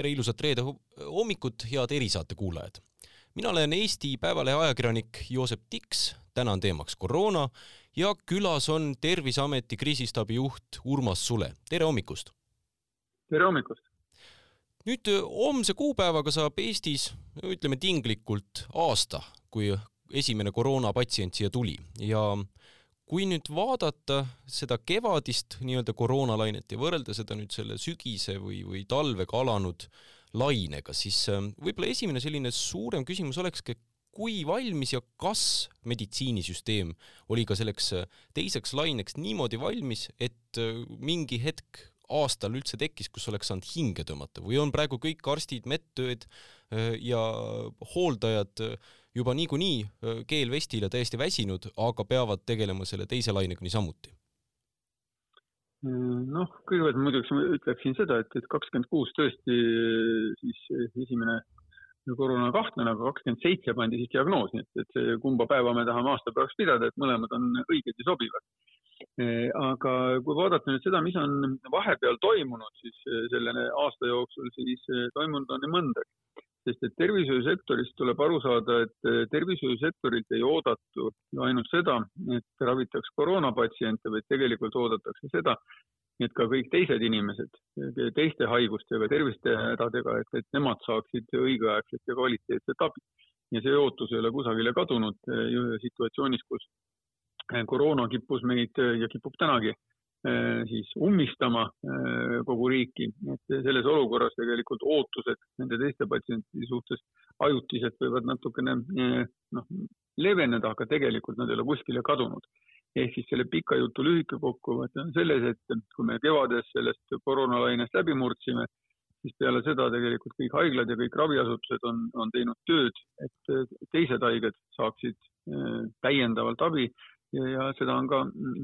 tere ilusat reede hommikut, head erisaate kuulajad! mina olen Eesti Päevalehe ajakirjanik Joosep Tiks, täna on teemaks koroona ja külas on Terviseameti kriisistaabi juht Urmas Sule, tere hommikust! tere hommikust! nüüd homse kuupäevaga saab Eestis, ütleme tinglikult, aasta, kui esimene koroonapatsient siia tuli ja kui nüüd vaadata seda kevadist nii-öelda koroonalainet ja võrrelda seda nüüd selle sügise või, või talvega alanud lainega, siis ähm, võib-olla esimene selline suurem küsimus olekski, kui valmis ja kas meditsiinisüsteem oli ka selleks äh, teiseks laineks niimoodi valmis, et äh, mingi hetk aastal üldse tekkis, kus oleks saanud hinge tõmmata või on praegu kõik arstid, medtööd äh, ja hooldajad juba niikuinii keel vestile täiesti väsinud, aga peavad tegelema selle teise lainega niisamuti? noh, kõigepealt muidugi ütleksin seda, et, et kakskümmend kuus tõesti siis esimene koroona kahtlane, aga kakskümmend seitse pandi siis diagnoos, nii et, et kumba päeva me tahame aastapäevaks pidada, et mõlemad on õiged ja sobivad. Aga kui vaadata nüüd seda, mis on vahepeal toimunud, siis selle aasta jooksul, siis toimunud on nii mõndagi sest et tervishoiusektorist tuleb aru saada, et eh, tervishoiusektorilt ei oodatu ainult seda, et ravitaks koroonapatsiente, vaid tegelikult oodatakse seda, et ka kõik teised inimesed teiste haigustega, terviste hädadega, et, et nemad saaksid õigeaegset ja kvaliteetset abi. ja see ootus ei ole kusagile kadunud situatsioonis, kus koroona kippus meid ja kipub tänagi Äh, siis ummistama kogu riiki, et selles olukorras tegelikult ootused nende teiste patsientide suhtes ajutiselt võivad natukene noh, leeveneda, aga tegelikult nad ei ole kuskile kadunud. ehk siis selle pika jutu lühike kokkuvõte on selles, et kui me kevades sellest koroonalainest läbi murdsime, siis peale seda tegelikult kõik haiglad ja kõik raviasutused on, on teinud tööd, et teised haiged saaksid täiendavalt abi ja, ja seda on ka,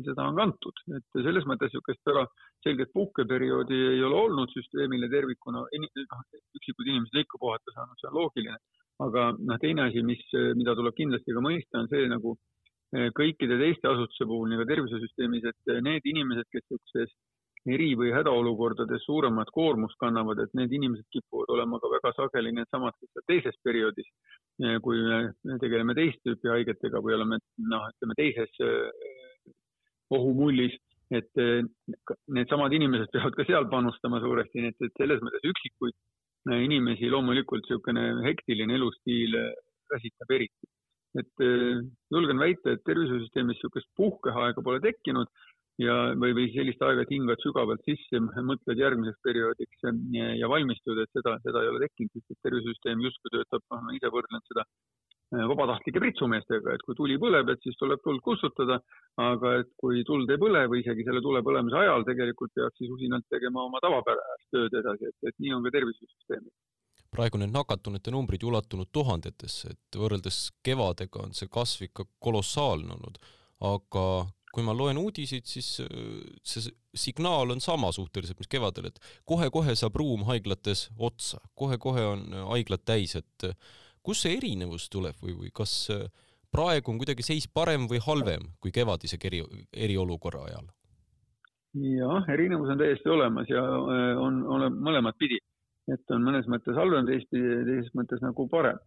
seda on kantud, et selles mõttes niisugust väga selget puhkeperioodi ei ole olnud süsteemile tervikuna, noh, üksikud inimesed ikka puhata saanud, see on loogiline. aga noh, teine asi, mis, mida tuleb kindlasti ka mõista, on see nagu eh, kõikide teiste asutuste puhul, nii ka tervisesüsteemis, et need inimesed, kes niisuguses eri- või hädaolukordades suuremat koormust kannavad, et need inimesed kipuvad olema ka väga sageli needsamad, kes teises perioodis, eh, kui me tegeleme teist tüüpi haigetega või oleme noh, ütleme teises eh, ohumullis, et eh, needsamad inimesed peavad ka seal panustama suuresti, nii et, et selles mõttes üksikuid inimesi loomulikult niisugune hektiline elustiil väsitab eriti. et julgen väita, et tervishoiusüsteemis niisugust puhkeaega pole tekkinud ja, või, või sellist aega, et hingad sügavalt sisse, mõtled järgmiseks perioodiks ja, ja valmistud, et seda, seda ei ole tekkinud, sest tervisesüsteem justkui töötab, noh, ma ise võrdlen seda äh, vabatahtlike pritsumeestega, et kui tuli põleb, et siis tuleb tuld kustutada, aga et kui tuld ei põle või isegi selle tule põlemise ajal tegelikult peaks siis usinalt tegema oma tavapärast tööd edasi, et, et nii on ka tervisesüsteemil. Praegu need nakatunute numbrid ulatunud tuhandetesse, et võrreldes kevadega on see kasv ikka kolossaalne olnud, aga kui ma loen uudiseid, siis äh, see signaal on sama suhteliselt, mis kevadel, et kohe-kohe saab ruum haiglates otsa kohe,, kohe-kohe on äh, haiglad täis, et äh, kust see erinevus tuleb või, või kas praegu on kuidagi seis parem või halvem kui kevadise eri, eriolukorra ajal? jah, erinevus on täiesti olemas ja on, on mõlemat pidi, et on mõnes mõttes halvem, teist, teises mõttes nagu parem.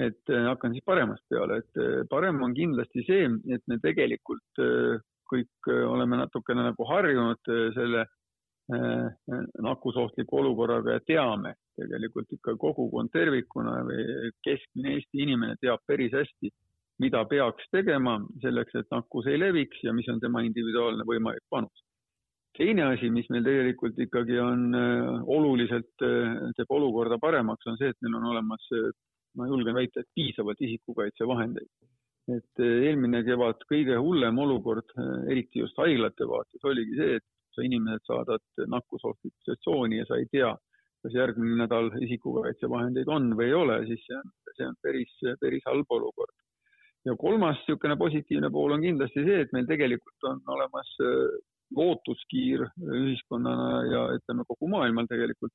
Et hakkan siis paremast peale, et parem on kindlasti see, et me tegelikult kõik oleme natukene nagu harjunud selle nakkusohtliku olukorraga ja teame tegelikult ikka kogukond tervikuna või keskmine Eesti inimene teab päris hästi, mida peaks tegema selleks, et nakkus ei leviks ja mis on tema individuaalne võimalik panus. teine asi, mis meil tegelikult ikkagi on oluliselt, teeb olukorda paremaks, on see, et meil on olemas, ma julgen väita, et piisavalt isikukaitsevahendeid et eh, eelmine kevad kõige hullem olukord, eh, eriti just haiglate vaates, oligi see, et sa inimesed saadad nakkusohtlikkuse tsooni ja sa ei tea, kas järgmine nädal isikukaitsevahendeid on või ei ole, siis see on, see on päris, päris halb olukord. ja kolmas niisugune positiivne pool on kindlasti see, et meil tegelikult on olemas eh, lootuskiir ühiskonnana ja ütleme kogu maailmal tegelikult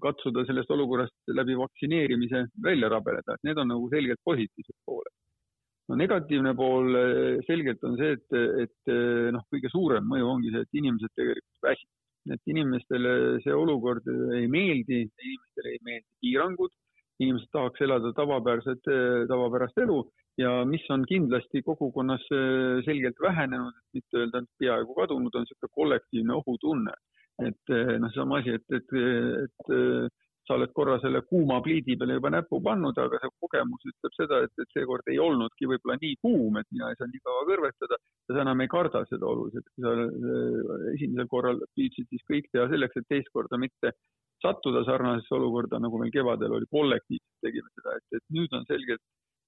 katsuda sellest olukorrast läbi vaktsineerimise välja rabeleda, et need on nagu selgelt positiivsed pooled no negatiivne pool eh, selgelt on see, et, et eh, noh, kõige suurem mõju ongi see, et inimesed tegelikult väsivad. et inimestele see olukord ei meeldi, inimestele ei meeldi piirangud, inimesed tahaks elada tavapäraset, tavapärast elu ja mis on kindlasti kogukonnas selgelt vähenenud, mitte öelda peaaegu kadunud, on niisugune kollektiivne ohutunne. Et noh, seesama asi, et, et, et sa oled korra selle kuuma pliidi peale juba näpu pannud, aga see kogemus ütleb seda, et, et seekord ei olnudki võib-olla nii kuum, et mina ei saa nii kaua kõrvetada ja sa enam ei karda seda oluliselt. sa esimesel korral püüdsid siis kõik teha selleks, et teist korda mitte sattuda sarnasesse olukorda, nagu meil kevadel oli, kollektiivselt tegime seda, et, et nüüd on selgelt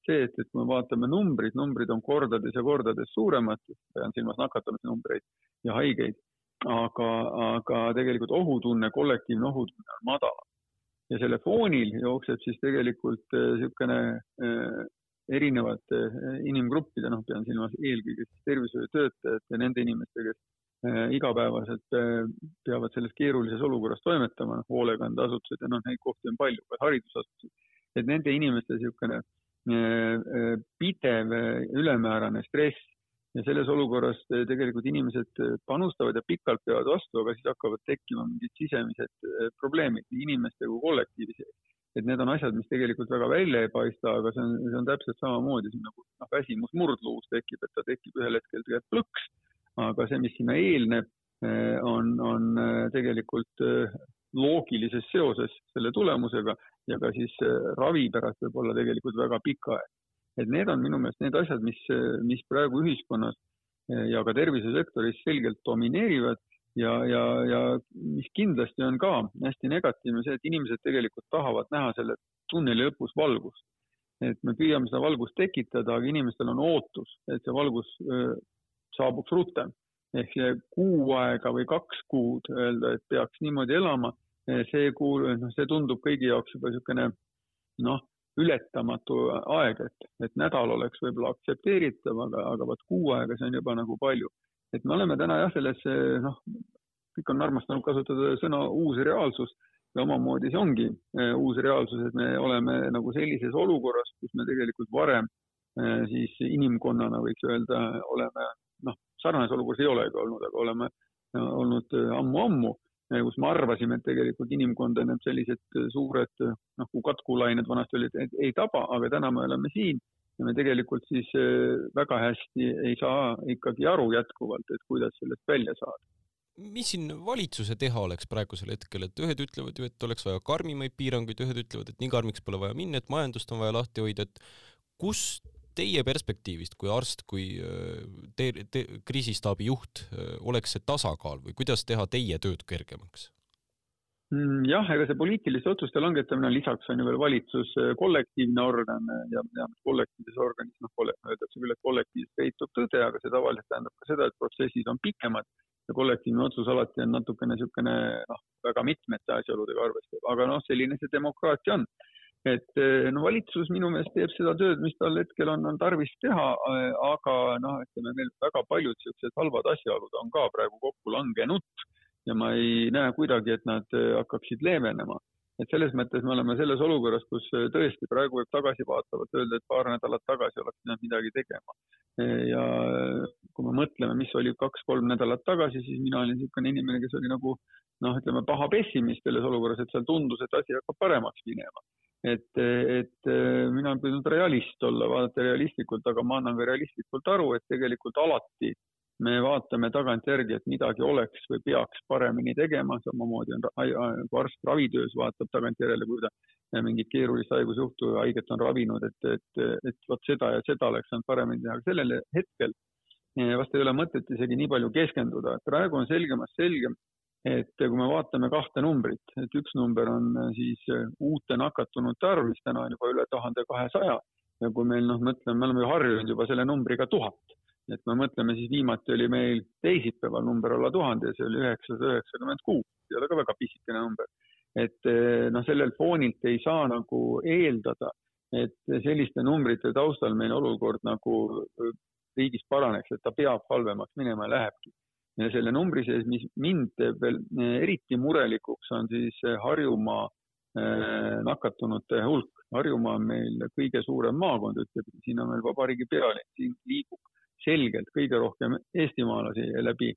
see, et, et kui me vaatame numbrid, numbrid on kordades ja kordades suuremad, pean silmas nakatumise numbreid ja haigeid, aga, aga tegelikult ohutunne, kollektiivne ohutunne on madalam ja selle foonil jookseb siis tegelikult niisugune äh, erinevate äh, inimgruppide, noh, pean silmas eelkõige siis tervishoiutöötajate ja nende inimeste, kes igapäevaselt peavad selles keerulises olukorras toimetama, noh, hoolekandeasutused ja noh, neid kohti on palju, ka haridusasutused, et nende inimeste niisugune pidev ülemäärane stress ja selles olukorras eh, tegelikult inimesed eh, panustavad ja pikalt peavad vastu, aga siis hakkavad tekkima mingid sisemised eh, probleemid nii inimeste kui kollektiivi sees. et need on asjad, mis tegelikult väga välja ei paista, aga see on, see on täpselt samamoodi siin nagu noh, väsimus murdluus tekib, et ta tekib ühel hetkel tegelikult plõks, aga see, mis sinna eelneb, on, on tegelikult loogilises seoses selle tulemusega ja ka siis ravi pärast võib olla tegelikult väga pikaaegne et need on minu meelest need asjad, mis, mis praegu ühiskonnas eh, ja ka tervisesektoris selgelt domineerivad ja, ja, ja mis kindlasti on ka hästi negatiivne see, et inimesed tegelikult tahavad näha selle tunneli lõpus valgust. et me püüame seda valgust tekitada, aga inimestel on ootus, et see valgus saabuks rutem. ehk see kuu aega või kaks kuud öelda, et peaks niimoodi elama, eh, see kuu, noh, see tundub kõigi jaoks juba niisugune noh, ületamatu aeg, et, et nädal oleks võib-olla aktsepteeritav, aga, aga vot kuu aega, see on juba nagu palju. et me oleme täna jah, selles noh, kõik on armastanud kasutada sõna uus reaalsus ja omamoodi see ongi eh, uus reaalsus, et me oleme nagu sellises olukorras, kus me tegelikult varem eh, siis inimkonnana võiks öelda, oleme noh, sarnases olukorras ei olegi olnud, aga oleme eh, olnud ammu-ammu kus me arvasime, et tegelikult inimkonda need sellised suured noh, kui katkulained vanasti olid, ei taba, aga täna me oleme siin ja me tegelikult siis eh, väga hästi ei saa ikkagi aru jätkuvalt, et kuidas sellest välja saada. mis siin valitsuse teha oleks praegusel hetkel, et ühed ütlevad ju, et oleks vaja karmimaid piiranguid, ühed ütlevad, et nii karmiks pole vaja minna, et majandust on vaja lahti hoida, et kus teie perspektiivist kui arst, kui äh, te, te, kriisistaabi juht, äh, oleks see tasakaal või kuidas teha teie tööd kergemaks? Mm, jah, ega see poliitiliste otsuste langetamine lisaks on ju veel valitsus äh, kollektiivne organ ja me teame, et kollektiivses organis, noh, öeldakse küll, et kollektiivis peitub tõde, aga see tavaliselt tähendab ka seda, et protsessid on pikemad ja kollektiivne otsus alati on natukene niisugune noh, väga mitmete asjaoludega arvestav, aga noh, selline see demokraatia on et eh, no valitsus minu meelest teeb seda tööd, mis tal hetkel on, on tarvis teha, eh, aga noh, ütleme meil väga paljud niisugused halvad asjaolud on ka praegu kokku langenud ja ma ei näe kuidagi, et nad eh, hakkaksid leevenema. et selles mõttes me oleme selles olukorras, kus tõesti praegu võib tagasivaatavalt öelda, et paar nädalat tagasi oleks pidanud midagi tegema. ja kui me mõtleme, mis oli kaks-kolm nädalat tagasi, siis mina olin niisugune inimene, kes oli nagu noh, ütleme paha pessimist selles olukorras, et seal tundus, et asi hakkab paremaks minema et, et mina olen püüdnud realist olla, vaadata realistlikult, aga ma annan ka realistlikult aru, et tegelikult alati me vaatame tagantjärgi, et midagi oleks või peaks paremini tegema, samamoodi on arst ravitöös vaatab tagantjärele, kui ta mingit keerulist haigusjuhtu ja haiget on ravinud, et, et, et vot seda ja seda oleks saanud paremini teha, aga sellel hetkel vast ei ole mõtet isegi nii palju keskenduda, et praegu on selgemast selgem, et kui me vaatame kahte numbrit, et üks number on äh, siis äh, uute nakatunute arv, mis täna on juba üle tuhande kahesaja. Ja kui meil noh, mõtleme, me oleme ju harjunud juba selle numbriga tuhat, et me mõtleme, siis viimati oli meil teisipäeval number alla tuhande ja see oli üheksasada üheksakümmend kuus, ei ole ka väga pisikene number. et äh, noh, sellel foonilt ei saa nagu eeldada, et selliste numbrite taustal meil olukord nagu riigis paraneks, et ta peab halvemaks minema ja lähebki selle numbri sees, mis mind teeb veel eh, eriti murelikuks, on siis eh, Harjumaa eh, nakatunute hulk. Harjumaa on meil kõige suurem maakond, ütleb, siin on meil vabariigi pealinn, siin liigub selgelt kõige rohkem eestimaalasi läbi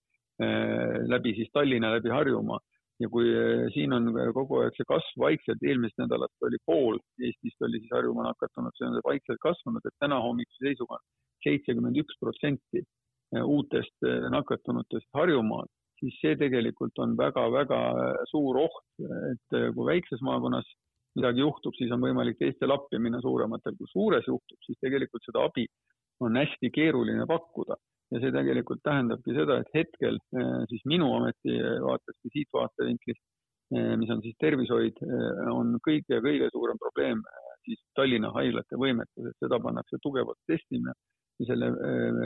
läbi siis Tallinna, läbi Harjumaa ja kui siin on kogu aeg see kasv vaikselt, eelmisest nädalast oli pool Eestist oli siis Harjumaa nakatunud, see on vaikselt kasvanud, et täna hommikuse seisuga seitsekümmend üks protsenti uutest nakatunutest Harjumaal, siis see tegelikult on väga-väga suur oht, et kui väikses maakonnas midagi juhtub, siis on võimalik teistel appi minna suurematel, kui suures juhtub, siis tegelikult seda abi on hästi keeruline pakkuda. Ja see tegelikult tähendabki seda, et hetkel siis minu ameti vaatest või siit vaatevinklist, mis on siis tervishoid, on kõige-kõige suurem probleem siis Tallinna haiglate võimekus, et seda pannakse tugevalt testima ja selle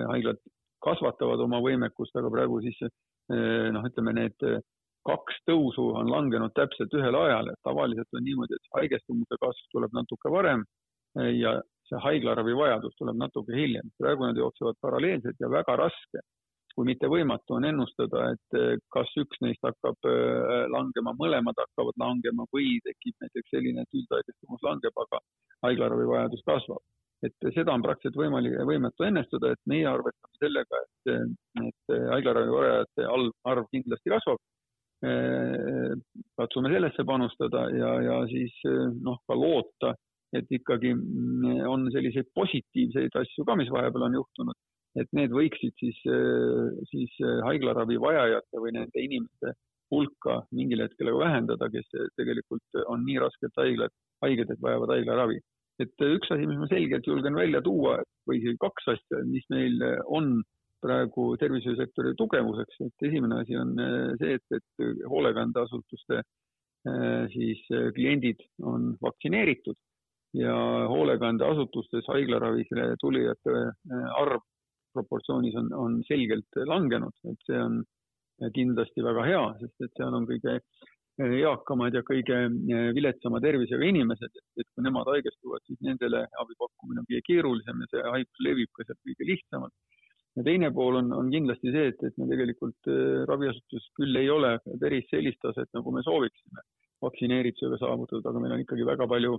haiglad kasvatavad oma võimekust, aga praegu siis noh, ütleme need kaks tõusu on langenud täpselt ühel ajal, et tavaliselt on niimoodi, et haigestumuse kasv tuleb natuke varem eh, ja see haiglaravi vajadus tuleb natuke hiljem. praegu nad jooksevad paralleelselt ja väga raske, kui mitte võimatu on ennustada, et eh, kas üks neist hakkab eh, langema, mõlemad hakkavad langema või tekib näiteks selline, et üldhaigestumus langeb, aga haiglaravi vajadus kasvab. Et seda on praktiliselt võimalik, võimatu ennustada, et meie arvestame sellega, et, et haiglaravi vajajate arv kindlasti kasvab katsume sellesse panustada ja, ja siis noh, ka loota, et ikkagi on selliseid positiivseid asju ka, mis vahepeal on juhtunud, et need võiksid siis, siis haiglaravi vajajate või nende inimeste hulka mingil hetkel vähendada, kes tegelikult on nii raskelt haiglad, haiged, et vajavad haiglaravi. Et üks asi, mis ma selgelt julgen välja tuua või isegi kaks asja, mis meil on praegu tervishoiusektori tugevuseks, et esimene asi on äh, see, et, et hoolekandeasutuste äh, siis äh, kliendid on vaktsineeritud ja hoolekandeasutustes haiglaravile tulijate arv proportsioonis on, on selgelt langenud, et see on kindlasti väga hea, sest et seal on kõige eakamad ja kõige viletsama tervisega inimesed, et kui nemad haigestuvad, siis nendele abi pakkumine on kõige keerulisem ja see haigus levib ka sealt kõige lihtsamalt. Ja teine pool on, on kindlasti see, et, et me tegelikult äh, raviasutuses küll ei ole päris sellist taset, nagu me sooviksime vaktsineeritusega saavutada, aga meil on ikkagi väga palju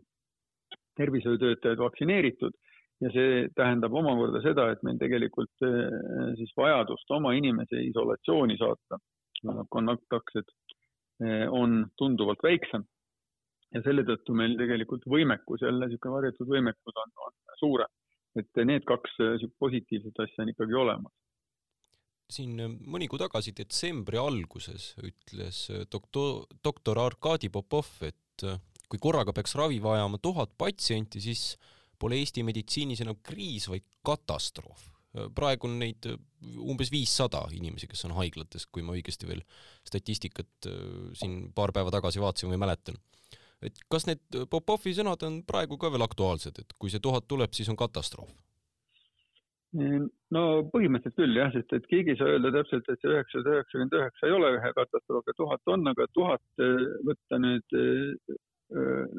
tervishoiutöötajaid vaktsineeritud. Ja see tähendab omakorda seda, et meil tegelikult äh, siis vajadust oma inimese isolatsiooni saata, kontaktsed, äh, on tunduvalt väiksem. ja selle tõttu meil tegelikult võimekus, jälle niisugune varjatud võimekus on, on suurem et need kaks äh, positiivset asja on ikkagi olemas. siin äh, mõni kuu tagasi, detsembri alguses ütles doktor, doktor Arkadi Popov, et kui korraga peaks ravi vajama tuhat patsienti, siis pole Eesti meditsiinis enam kriis, vaid katastroof. Praegu on neid umbes viissada inimesi, kes on haiglates, kui ma õigesti veel statistikat siin paar päeva tagasi vaatasin või mäletan. Et kas need Popovi sõnad on praegu ka veel aktuaalsed, et kui see tuhat tuleb, siis on katastroof? no põhimõtteliselt küll jah, sest et keegi ei saa öelda täpselt, et see üheksasada üheksakümmend üheksa ei ole ühe katastroof ja tuhat on, aga tuhat eh, võtta nüüd,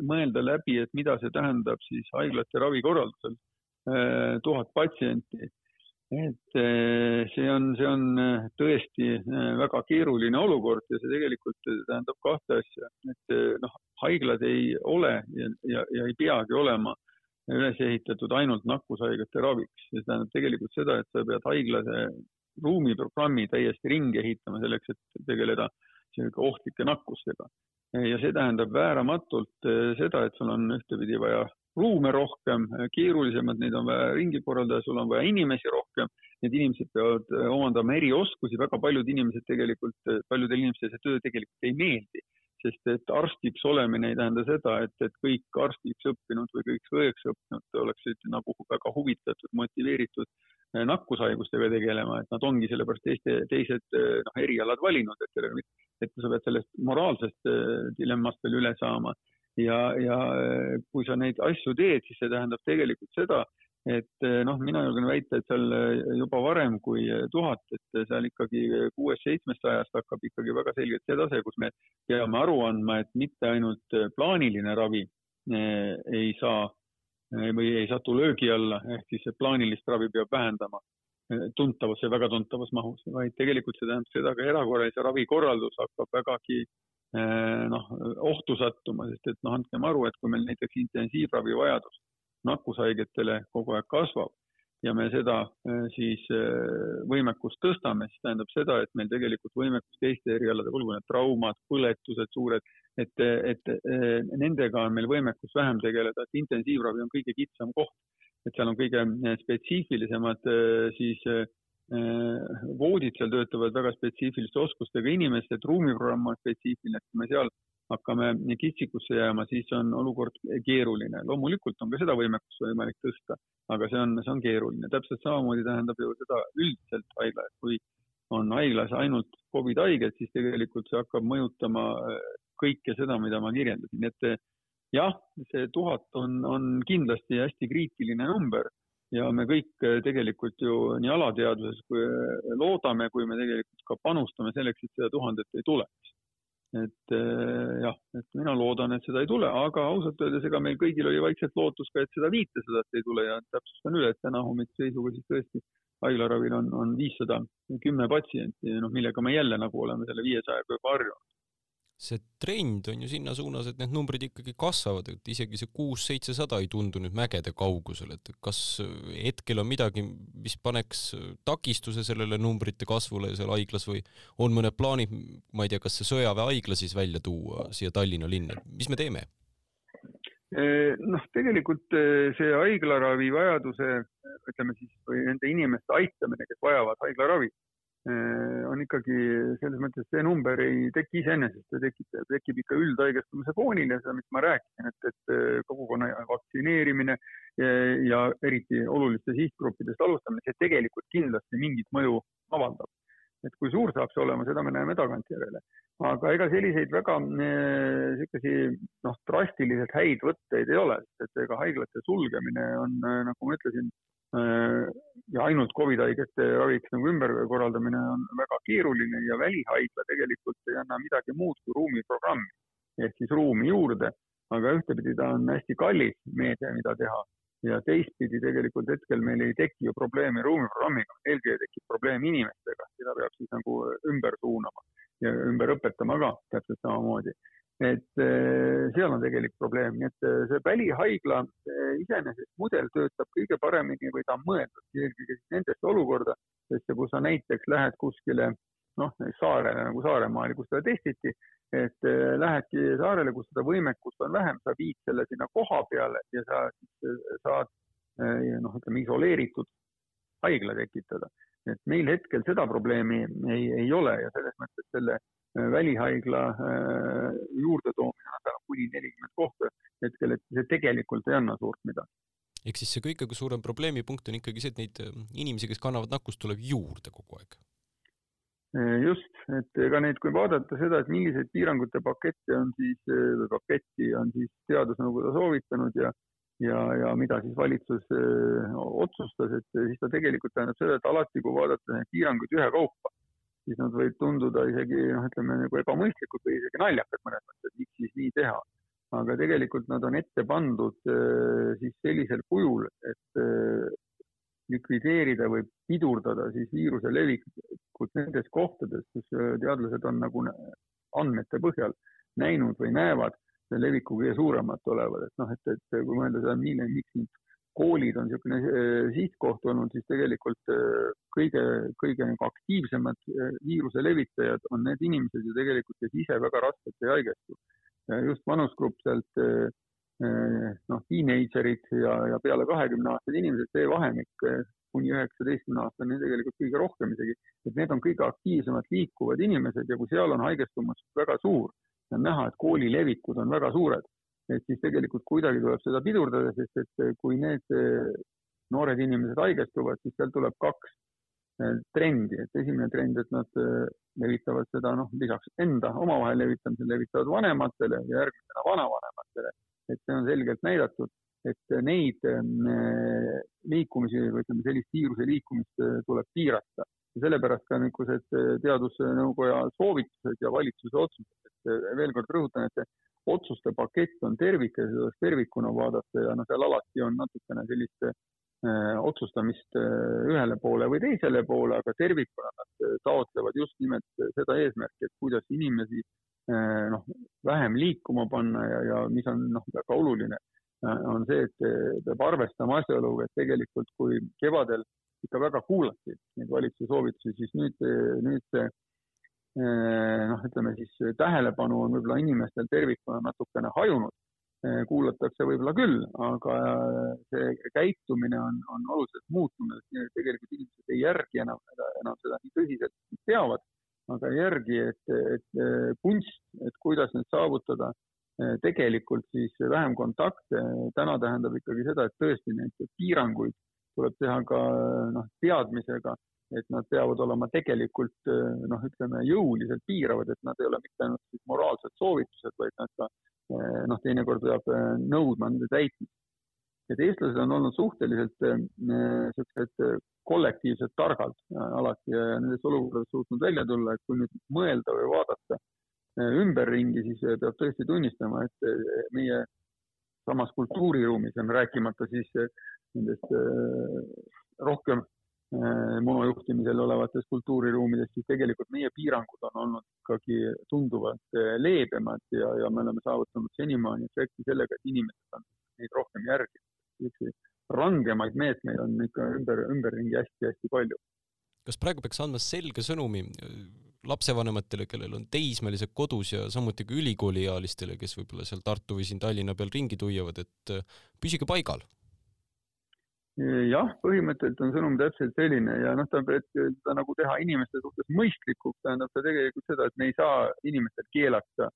mõelda läbi, et mida see tähendab siis haiglate ravikorraldusel, tuhat patsienti et eh, see on, see on eh, tõesti eh, väga keeruline olukord ja see tegelikult tähendab kahte asja, et noh, haiglad ei ole ja, ja, ja ei peagi olema üles ehitatud ainult nakkushaigete raviks. see tähendab tegelikult seda, et sa pead haiglase ruumiprogrammi täiesti ringi ehitama selleks, et tegeleda ohtlike nakkustega. ja see tähendab vääramatult seda, et sul on ühtepidi vaja ruume rohkem, keerulisemad, neid on vaja ringi korraldada, sul on vaja inimesi rohkem, need inimesed peavad äh, omandama erioskusi, väga paljud inimesed tegelikult, äh, paljudel inimestel see töö tegelikult ei meeldi, sest et arstiks olemine ei tähenda seda, et, et kõik arstiks õppinud või kõik õeks õppinud oleksid nagu väga huvitatud, motiveeritud äh, nakkushaigustega tegelema, et nad ongi sellepärast teiste, teised noh, erialad valinud, et, et sa pead sellest moraalsest dilemmast veel üle saama ja, ja äh, kui sa neid asju teed, siis see tähendab tegelikult seda, et äh, noh, mina julgen väita, et seal äh, juba varem kui tuhat, et seal ikkagi kuuest-seitsmest ajast hakkab ikkagi väga selgelt see tase, kus me peame aru andma, et mitte ainult plaaniline ravi ei saa või ei satu löögi alla, ehk siis plaanilist ravi peab vähendama tuntavas ja väga tuntavas mahus, vaid tegelikult see tähendab seda, ka erakorralise ravi korraldus hakkab vägagi noh, ohtu sattuma, sest et noh, andkem aru, et kui meil näiteks intensiivravi vajadus nakkushaigetele kogu aeg kasvab, ja me seda siis võimekust tõstame, siis tähendab seda, et meil tegelikult võimekus teiste erialade, olgu need traumad, põletused suured, et, et nendega on meil võimekus vähem tegeleda, et intensiivravi on kõige kitsam koht, et seal on kõige spetsiifilisemad siis voodid seal töötavad väga spetsiifiliste oskustega inimesed, ruumiprogramm on spetsiifiline, et kui me seal hakkame kitsikusse jääma, siis on olukord keeruline. loomulikult on ka seda võimekust võimalik tõsta, aga see on, see on keeruline. täpselt samamoodi tähendab ju seda üldiselt haigla, et kui on haiglas ainult Covid haiged, siis tegelikult see hakkab mõjutama äh, kõike seda, mida ma kirjeldasin, et jah, see tuhat on, on kindlasti hästi kriitiline number ja me kõik äh, tegelikult ju nii alateadvuses kui äh, loodame, kui me tegelikult ka panustame selleks, et seda tuhandet ei tuleks et eh, jah, et mina loodan, et seda ei tule, aga ausalt öeldes, ega meil kõigil oli vaikselt lootus ka, et seda viitesadat ei tule ja täpsustan üle, et täna hommikuse seisuga siis tõesti haiglaravil on, on viissada kümme patsienti, noh, millega me jälle nagu oleme selle viiesajaga juba harjunud see trend on ju sinna suunas, et need numbrid ikkagi kasvavad, et isegi see kuus-seitsesada ei tundu nüüd mägede kaugusel, et kas hetkel on midagi, mis paneks takistuse sellele numbrite kasvule seal haiglas või on mõned plaanid, ma ei tea, kas see sõjaväehaigla siis välja tuua siia Tallinna linna, mis me teeme? noh, tegelikult eh, see haiglaravi vajaduse, ütleme siis, või nende inimeste aitamine, kes vajavad haiglaravi on ikkagi selles mõttes, see number ei teki iseenesest, see tekib, tekib ikka üldhaigestumise foonil ja seda, mis ma rääkisin, et, et äh, kogukonna vaktsineerimine ja, ja eriti oluliste sihtgruppidest alustamine, see tegelikult kindlasti mingit mõju avaldab. et kui suur saab see olema, seda me näeme tagantjärele. aga ega selliseid väga niisugusi äh, noh, drastiliselt häid võtteid ei ole, et ega haiglate sulgemine on, nagu ma ütlesin, Äh, ja ainult Covid haigete raviks nagu ümberkorraldamine on väga keeruline ja välihaigla tegelikult ei anna midagi muud kui ruumiprogrammi ehk siis ruumi juurde, aga ühtepidi ta on hästi kallis meede, mida teha. Ja teistpidi tegelikult hetkel meil ei teki ju probleemi ruumiprogrammiga, eelkõige tekib probleem inimestega, seda peab siis nagu ümber suunama ja ümber õpetama ka täpselt samamoodi et eh, seal on tegelik probleem, nii et eh, see välihaigla eh, iseenesest mudel töötab kõige paremini või ta on mõeldud eelkõige nendesse olukordadesse, kus sa näiteks lähed kuskile noh, saarele nagu Saaremaale, kus seda testiti, et lähedki saarele, kus seda võimekust on vähem, sa viid selle sinna koha peale ja sa saad noh, ütleme isoleeritud haigla tekitada. et meil hetkel seda probleemi ei, ei ole ja selles mõttes selle välihaigla äh, juurdetoomine on täna kuni nelikümmend kohta hetkel, et see tegelikult ei anna suurt midagi. ehk siis see kõige suurem probleemipunkt on ikkagi see, et neid äh, inimesi, kes kannavad nakkust, tuleb juurde kogu aeg? just, et ega neid, kui vaadata seda, et milliseid piirangute pakette on siis, või paketti on siis teadusnõukoda soovitanud ja ja, ja mida siis valitsus öö, otsustas, et siis ta tegelikult tähendab seda, et alati, kui vaadata neid piiranguid ühekaupa, siis nad võivad tunduda isegi noh, ütleme nagu ebamõistlikud või isegi naljakad mõnes mõttes, miks siis nii teha. aga tegelikult nad on ette pandud äh, siis sellisel kujul, et äh, likvideerida või pidurdada siis viiruse levikut nendes kohtades, kus äh, teadlased on nagu andmete põhjal näinud või näevad leviku kõige suuremat olevat, et noh, et, et kui mõelda seda, miks nüüd koolid on niisugune äh, sihtkoht olnud, siis tegelikult äh, kõige, kõige nagu aktiivsemad äh, viiruse levitajad on need inimesed ju tegelikult, kes ise väga raskelt ei haigestu. just vanusgrupp sealt noh, teenagerid ja, ja peale kahekümne aastased inimesed, see vahemik kuni üheksateistkümne aastani tegelikult kõige rohkem isegi, et need on kõige aktiivsemad liikuvad inimesed ja kui seal on haigestumus väga suur, on näha, et kooli levikud on väga suured et siis tegelikult kuidagi tuleb seda pidurdada, sest et eh, kui need eh, noored inimesed haigestuvad, siis seal tuleb kaks eh, trendi, et esimene trend, et nad levitavad seda noh, lisaks enda omavahel levitamisele, levitavad vanematele ja järgmisena vanavanematele. et see on selgelt näidatud, et neid liikumisi või ütleme, sellist viiruse liikumist tuleb piirata. Ja sellepärast ka niisugused teadusnõukoja soovitused ja valitsuse otsused, et veel kord rõhutan, et otsuste pakett on tervik ja seda tervikuna vaadata ja noh, seal alati on natukene sellist äh, otsustamist äh, ühele poole või teisele poole, aga tervikuna nad äh, taotlevad just nimelt seda eesmärki, et kuidas inimesi noh, vähem liikuma panna ja, ja mis on noh, väga oluline, on see, et peab arvestama asjaoluga, et tegelikult kui kevadel ikka väga kuulati neid valitsuse soovitusi, siis nüüd, nüüd see noh, ütleme siis tähelepanu on võib-olla inimestel tervikuna natukene hajunud. kuulatakse võib-olla küll, aga see käitumine on, on oluliselt muutunud, tegelikult inimesed ei järgi enam, enam seda nii tõsiselt, teavad, aga ei järgi, et, et kunst, et kuidas need saavutada, tegelikult siis vähem kontakte, täna tähendab ikkagi seda, et tõesti neid piiranguid tuleb teha ka noh, teadmisega, et nad peavad olema tegelikult noh, ütleme jõuliselt piiravad, et nad ei ole mitte ainult siis moraalsed soovitused, vaid nad ka noh, teinekord peab nõudma nende täitmist. et eestlased on olnud suhteliselt niisugused kollektiivselt targad alati ja nendes olukordades suutnud välja tulla, et kui nüüd mõelda või vaadata ümberringi, siis peab tõesti tunnistama, et meie samas kultuuriruumis on rääkimata siis nendest rohkem monojuhtimisel olevatest kultuuriruumidest, siis tegelikult meie piirangud on olnud ikkagi tunduvalt leebemad ja, ja me oleme saavutanud senimaani efekti sellega, et inimesed on neid rohkem järginud. rangemaid meetmeid on ikka ümber, ümberringi hästi-hästi palju. kas praegu peaks andma selge sõnumi lapsevanematele, kellel on teismelised kodus ja samuti ka ülikooliealistele, kes võib-olla seal Tartu või siin Tallinna peal ringi tuiavad, et püsige paigal jah, põhimõtteliselt on sõnum täpselt selline ja noh, tähendab, et seda nagu teha inimeste suhtes mõistlikuks, tähendab see tegelikult seda, et me ei saa inimestel keelata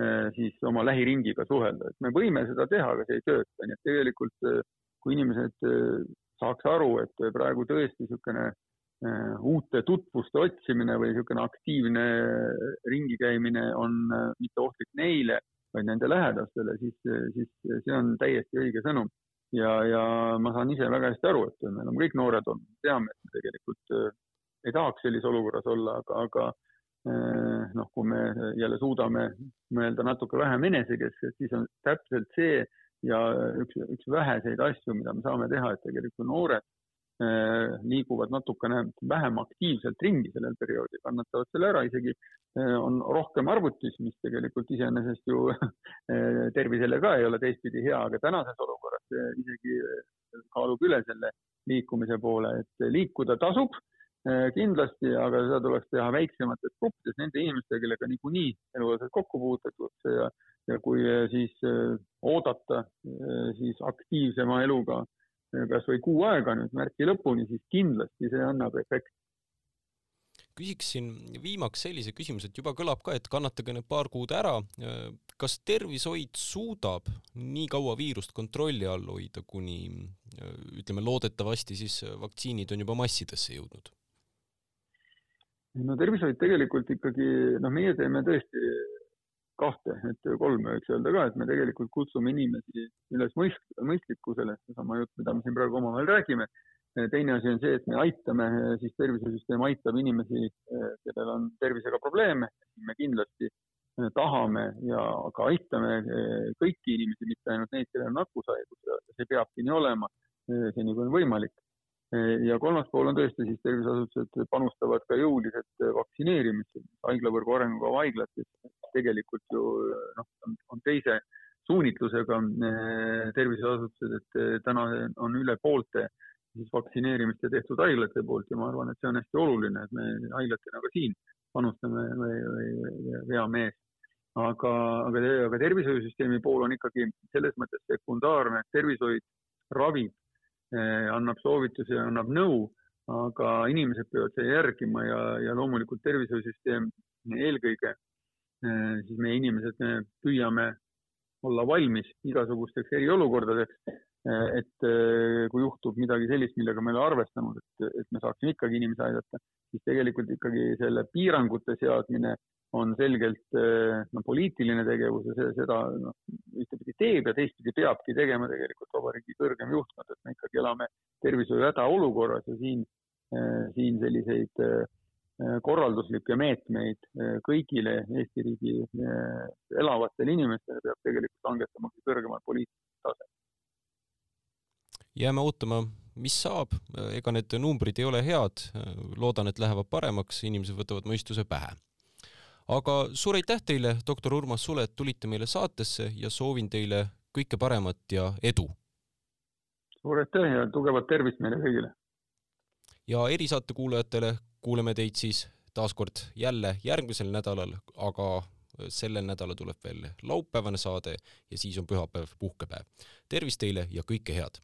eh, siis oma lähiringiga suhelda, et me võime seda teha, aga see ei tööta, nii et tegelikult eh, kui inimesed eh, saaks aru, et praegu tõesti niisugune uute tutvuste otsimine või niisugune aktiivne ringi käimine on mitte ohtlik neile, vaid nende lähedastele, siis, siis see on täiesti õige sõnum ja, ja ma saan ise väga hästi aru, et me oleme kõik noored olnud, teame, et me tegelikult äh, ei tahaks sellises olukorras olla, aga, aga äh, noh, kui me jälle suudame mõelda natuke vähem enesekeskselt, siis on täpselt see ja üks, üks väheseid asju, mida me saame teha, et tegelikult noored äh, liiguvad natukene vähem aktiivselt ringi sellel perioodil, kannatavad selle ära, isegi on rohkem arvutis, mis tegelikult iseenesest ju tervisele ka ei ole teistpidi hea, aga tänases olukorras isegi kaalub üle selle liikumise poole, et liikuda tasub kindlasti, aga seda tuleks teha väiksemates gruppides nende inimestega, kellega niikuinii elualased kokku puututakse ja, ja kui siis oodata siis aktiivsema eluga kas või kuu aega nüüd märtsi lõpuni, siis kindlasti see annab efekti küsiksin viimaks sellise küsimuse, et juba kõlab ka, et kannatage need paar kuud ära. kas tervishoid suudab nii kaua viirust kontrolli all hoida, kuni ütleme, loodetavasti siis vaktsiinid on juba massidesse jõudnud? no tervishoid tegelikult ikkagi, noh, meie teeme tõesti kahte, et kolme võiks öelda ka, et me tegelikult kutsume inimesi üles mõist-, mõistlikkusele, seesama jutt, mida me siin praegu omavahel räägime teine asi on see, et me aitame, siis tervisesüsteem aitab inimesi, kellel on tervisega probleeme, me kindlasti tahame ja ka aitame kõiki inimesi, mitte ainult neid, kellel on nakkushaigus ja see peabki nii olema, seni kui on võimalik. Ja kolmas pool on tõesti siis terviseasutused panustavad ka jõuliselt vaktsineerimisse, haiglavõrgu arengukava haiglad, kes tegelikult ju noh, on teise suunitlusega terviseasutused, et täna on üle poolte siis vaktsineerimist ja tehtud haiglate poolt ja ma arvan, et see on hästi oluline, et me haiglatena ka siin panustame või, või, veame eest. aga, aga, aga tervishoiusüsteemi pool on ikkagi selles mõttes sekundaarne, tervishoid ravib eh,, annab soovitusi, annab nõu, aga inimesed peavad seda järgima ja, ja loomulikult tervishoiusüsteem eelkõige. Eh,, siis meie inimesed, me püüame olla valmis igasugusteks eriolukordadeks Äh, et kui juhtub midagi sellist, millega me ei ole arvestanud, et, et me saaksime ikkagi inimesi aidata, siis tegelikult ikkagi selle piirangute seadmine on selgelt äh, no, poliitiline tegevus ja see, seda noh, ühtepidi teeb ja teistpidi peabki tegema tegelikult vabariigi kõrgem juhtkond, et me ikkagi elame tervishoiu hädaolukorras ja siin, siin selliseid korralduslikke meetmeid kõigile Eesti riigi elavatele inimestele peab tegelikult langetama kõrgemal poliitilisel tasemel. Jääme ootama, mis saab, ega need numbrid ei ole head, loodan, et lähevad paremaks, inimesed võtavad mõistuse pähe. Aga suur aitäh teile, doktor Urmas Sule, et tulite meile saatesse ja soovin teile kõike paremat ja edu! suur aitäh ja tugevat tervist meile kõigile! ja erisaate kuulajatele kuuleme teid siis taas kord jälle järgmisel nädalal, aga sellel nädalal tuleb veel laupäevane saade ja siis on pühapäev puhkepäev. tervist teile ja kõike head!